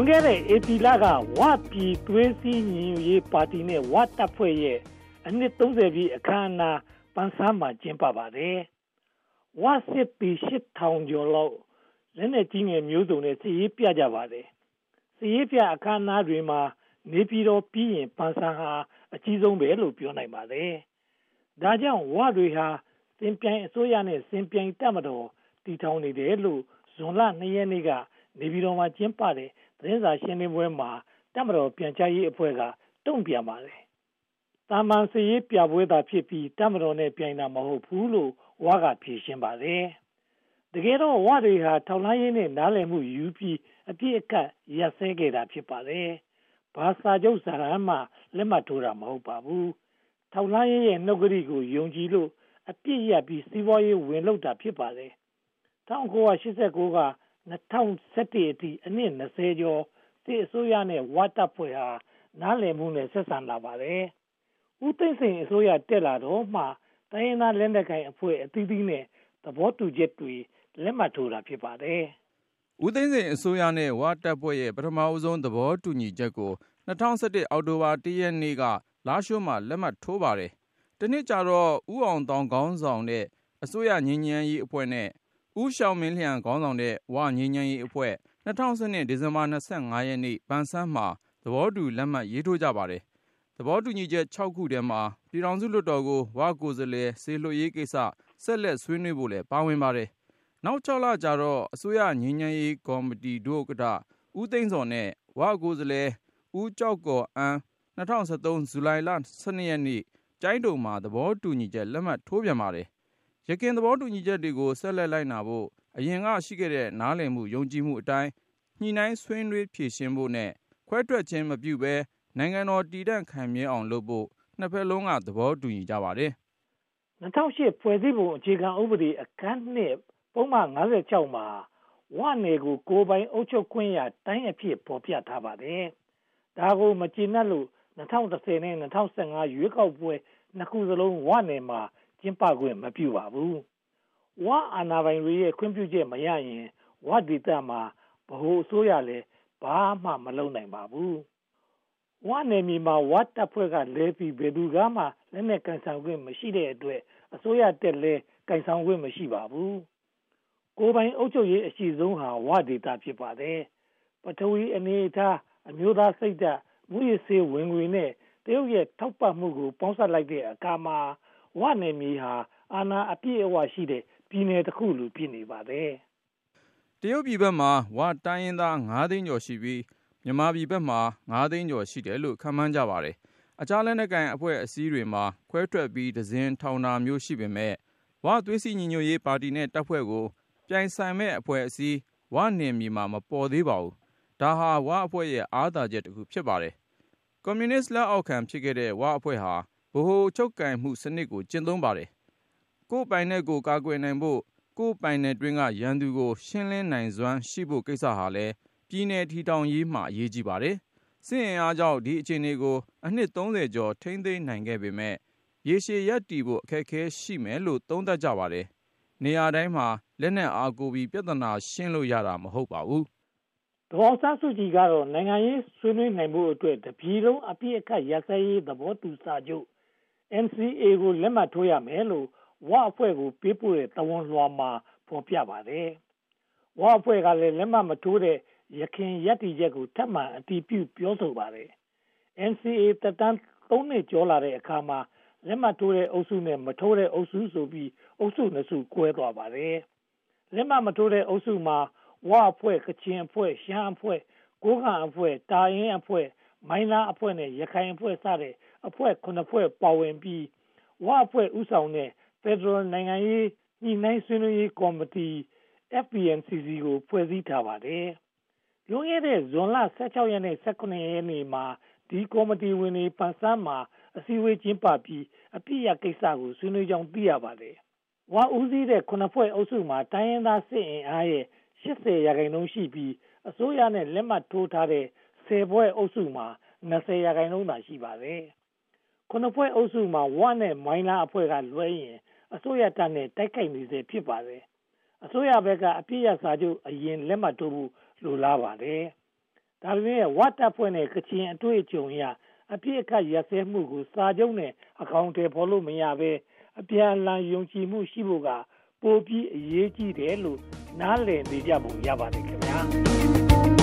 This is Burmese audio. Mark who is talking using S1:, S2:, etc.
S1: လွန်ခဲ့တဲ့ဧပြီလကဝပြည်သွေးစည်းညီညွတ်ရေးပါတီနဲ့ဝတပ်ဖွဲ့ရဲ့အနှစ်30ပြည့်အခမ်းအနားပန်းဆန်းမှာကျင်းပပါတယ်။ဝစစ်ပီ8000ကျော်လောက်လက်နဲ့ကြီးငယ်မျိုးစုံနဲ့စီရေးပြကြပါတယ်။စီရေးပြအခမ်းအနားတွေမှာနေပြည်တော်ပြီးရင်ပန်းဆန်းဟာအကြီးဆုံးပဲလို့ပြောနိုင်ပါတယ်။ဒါကြောင့်ဝတွေဟာစင်ပြိုင်အစိုးရနဲ့စင်ပြိုင်တက်မတော်တည်ထောင်နေတယ်လို့ဇွန်လ2ရက်နေ့ကနေပြည်တော်မှာကျင်းပတဲ့ သတင်းစာရှင်းလင်းပွဲမှာတက်မတော်ပြန်ကြားရေးအဖွဲ့ကတုံ့ပြန်ပါတယ်။တာမန်စီရေးပြပွဲသာဖြစ်ပြီးတက်မတော်နဲ့ပြိုင်တာမဟုတ်ဘူးလို့ဝါကဖြေရှင်းပါတယ်။တကယ်တော့ဝတွေဟာထောက်လှမ်းရေးနဲ့နားလည်မှုယူပြီးအပြည့်အကတ်ရက်စဲခဲ့တာဖြစ်ပါတယ်။ဘာသာချုပ်စာရမ်းမှလက်မှတ်ထိုးတာမဟုတ်ပါဘူး။ထောက်လှမ်းရေးရဲ့နှုတ်ကတိကိုယုံကြည်လို့အပြည့်ရပြီးစီးပွားရေးဝင်လုပ်တာဖြစ်ပါတယ်။1989က 2017အထိအနည်း20ကျော်စစ်အစိုးရနဲ့ဝါတပ်ဖွဲ့ဟာနားလည်မှုနဲ့ဆက်ဆံလာပါတယ်။ဦးသိန်းစိန်အစိုးရတက်လာတော့မှတိုင်းရင်းသားလက်နက်ကိုင်အဖွဲ့အသီးသီးနဲ့သဘောတူချက်တွေလက်မှတ်ထိုးတာဖြစ်ပါတယ်။
S2: ဦးသိန်းစိန်အစိုးရနဲ့ဝါတပ်ဖွဲ့ရဲ့ပထမဦးဆုံးသဘောတူညီချက်ကို2017အောက်တိုဘာ1ရက်နေ့ကလာရှိုးမှာလက်မှတ်ထိုးပါတယ်။တနစ်ကြတော့ဦးအောင်တောင်ခေါင်းဆောင်တဲ့အစိုးရငြိမ်းချမ်းရေးအဖွဲ့နဲ့ ဦးရှောင်းမင်းလျံ ခေါင်းဆောင်တဲ့ ဝငြိမ်းချမ်းရေးအဖွဲ့2012ဒီဇင်ဘာ25ရက်နေ့ ပန်ဆန်းမှာ သဘောတူ လက်မှတ်ရေးထိုးကြပါတယ်။သဘောတူညီချက်6ခုထဲမှာ ပြည်ထောင်စုလွှတ်တော်ကို ဝကိုယ်စားလှယ် စေလွှတ်ရေးကိစ္စ ဆက်လက်ဆွေးနွေးဖို့လည်း ပါဝင်ပါတယ်။နောက်6လကြာတော့ အစိုးရငြိမ်းချမ်းရေးကော်မတီ ဒုဥက္ကဋ္ဌ ဦးသိန်းစောနဲ့ ဝကိုယ်စားလှယ် ဦးကျောက်ကော်အန်း2013ဇူလိုင်လ12ရက်နေ့ ကျိုင်းတုံမှာ သဘောတူညီချက် လက်မှတ်ထိုးပြန်ပါတယ် ယခင်သဘောတူညီချက်တွေကို ဆက်လက်လိုက်နာဖို့ အရင်ကရှိခဲ့တဲ့ နားလည်မှု ယုံကြည်မှုအတိုင်း ညှိနှိုင်းဆွေးနွေးဖြေရှင်းဖို့နဲ့ ခွဲထွက်ခြင်းမပြုဘဲ နိုင်ငံတော် တည်တံ့ခိုင်မြဲအောင်လုပ်ဖို့ နှစ်ဖက်လုံးက သဘောတူညီကြပါတယ်။
S1: 2008ဖွဲ့စည်းပုံအခြေခံဥပဒေ အခန်းနှစ်ပုံမှန်56မှာ ဝ နယ်ကို ကိုပိုင်အုပ်ချုပ်ခွင့်ရတိုင်းအဖြစ်ပေါ်ပြထားပါတယ်။ဒါကို မကျေနပ်လို့2010နဲ့2015ရွေးကောက်ပွဲ နှစ်ခုစလုံး ဝ နယ်မှာ ကျင်းပခွင့်မပြုပါဘူး။ဝအာဏာပိုင်တွေရဲ့ခွင့်ပြုချက်မရရင်ဝဒေသမှာဗဟိုအစိုးရလည်းဘာမှမလုပ်နိုင်ပါဘူး။ဝနယ်မြေမှာဝတပ်ဖွဲ့ကလဲပြီးဘယ်သူကမှလက်နက်ကန်ဆောင်ခွင့်မရှိတဲ့အတွက်အစိုးရတက်လဲကန်ဆောင်ခွင့်မရှိပါဘူး။ကိုယ်ပိုင်အုပ်ချုပ်ရေးအရှိဆုံးဟာဝဒေသဖြစ်ပါတယ်။ပထဝီအနေအထားအမျိုးသားစိတ်ဓာတ်မူရစေဝင်ငွေနဲ့တရုတ်ရဲ့ထောက်ပံ့မှုကိုပေါင်းစပ်လိုက်တဲ့အခါမှာ ဝနယ်မြေဟာအာဏာအပြည့်အဝရှိတဲ့ပြည်နယ်တစ်ခုလိုဖြစ်နေပါတယ်။
S2: တရုတ်ပြည်ဘက်မှာဝတိုင်းရင်းသား9သိန်းကျော်ရှိပြီးမြန်မာပြည်ဘက်မှာ9သိန်းကျော်ရှိတယ်လို့ခန့်မှန်းကြပါတယ်။အခြားလက်နက်ကိုင်အဖွဲ့အစည်းတွေမှာခွဲထွက်ပြီးဒဇင်ထောင်တာမျိုးရှိပေမဲ့ဝသွေးစည်းညီညွတ်ရေးပါတီနဲ့တပ်ဖွဲ့ကိုပြိုင်ဆိုင်မဲ့အဖွဲ့အစည်းဝနယ်မြေမှာမပေါ်သေးပါဘူး။ဒါဟာဝအဖွဲ့ရဲ့အားသာချက်တစ်ခုဖြစ်ပါတယ်။ကွန်မြူနစ်လက်အောက်ခံဖြစ်ခဲ့တဲ့ဝအဖွဲ့ဟာ ဗဟိုချုပ်ကိုင်မှုစနစ်ကို ကျင့်သုံးပါတယ်။ကိုယ်ပိုင်နဲ့ကို ကာကွယ်နိုင်ဖို့ ကိုယ်ပိုင်နဲ့တွင်းက ရန်သူကို ရှင်းလင်းနိုင်စွမ်းရှိဖို့ကိစ္စဟာလည်း ပြည်내ထီထောင်ရေးမှာ အရေးကြီးပါတယ်။စစ်အင်အားကြောင့် ဒီအခြေအနေကို အနှစ်30ကျော် ထိမ့်သိမ်းနိုင်ခဲ့ပေမဲ့ရေရှည်ရပ်တည်ဖို့ အခက်အခဲရှိမယ်လို့ သုံးသပ်ကြပါတယ်။နေရာတိုင်းမှာ လက်နက်အားကိုပြီး ပြဿနာ ရှင်းလို့ရတာ မဟုတ်ပါဘူး။
S1: ဒေါ်ဆန်းစုကြည်ကတော့ နိုင်ငံရေးဆွေးနွေးနိုင်ဖို့အတွက် တပြည်လုံး အပြည့်အခက်ရစဲရေး သဘောတူစာချုပ် NCA ကို လက်မှတ်ထိုးရမယ်လို့ ဝ အဖွဲ့ကို ပေးပို့တဲ့တဝန်လွှာမှာ ဖော်ပြပါတယ်။ဝ အဖွဲ့ကလည်း လက်မှတ်မထိုးတဲ့ရခင်ရပ်တည်ချက်ကို ထပ်မံအတည်ပြု ပြောဆိုပါတယ်။ NCA တက်တန်း၃နှစ် ကျော်လာတဲ့အခါမှာ လက်မှတ်ထိုးတဲ့အုပ်စုနဲ့ မထိုးတဲ့အုပ်စုဆိုပြီး အုပ်စုနှစ်စု ကွဲသွားပါတယ်။လက်မှတ်မထိုးတဲ့အုပ်စုမှာ ဝ အဖွဲ့ ကချင်အဖွဲ့ ရှမ်းအဖွဲ့ ကိုးကံအဖွဲ့ တာရင်အဖွဲ့ မိုင်းလားအဖွဲ့နဲ့ ရခိုင်အဖွဲ့စတဲ့ အဖွဲ့9ဖွဲ့ပါဝင်ပြီးဝအဖွဲ့ဥဆောင်တဲ့ Federal နိုင်ငံရေးညှိနှိုင်းဆွေးနွေးရေးကော်မတီ FPNCC ကိုဖွဲ့စည်းထားပါတယ်။လွန်ခဲ့တဲ့ဇွန်လ16ရက်နဲ့18ရက်နေ့မှာဒီကော်မတီဝင်တွေပန်ဆန်းမှာအစည်းအဝေးကျင်းပပြီးအပြည့်အကိစ္စကိုဆွေးနွေးကြောင်းသိရပါတယ်။ဝါဦးစီးတဲ့9ဖွဲ့အုပ်စုမှာတိုင်းရင်းသားစစ်အင်အားရဲ့80ရာခိုင်နှုန်းရှိပြီးအစိုးရနဲ့လက်မှတ်ထိုးထားတဲ့10ဖွဲ့အုပ်စုမှာ20ရာခိုင်နှုန်းသာရှိပါတယ် ခုနှစ်ဖွဲ့အုပ်စုမှာ ဝနဲ့ မိုင်းလားအဖွဲ့ကလွှဲရင် အစိုးရတပ်နဲ့ တိုက်ခိုက်နေစေဖြစ်ပါတယ် အစိုးရဘက်က အပြည့်ရစာချုပ် အရင်လက်မှတ်ထိုးဖို့ လိုလားပါတယ်။ဒါပေမဲ့ ဝတပ်ဖွဲ့နဲ့ ကချင်အတွေ့အကြုံအရ အပြစ်အခတ်ရစဲမှုကို စာချုပ်နဲ့ အကောင့်တွေဖော်လို့ မရဘဲ အပြန်အလှန် ယုံကြည်မှုရှိဖို့က ပိုပြီးအရေးကြီးတယ်လို့ နားလည်နေကြပုံ ရပါတယ်ခင်ဗျာ။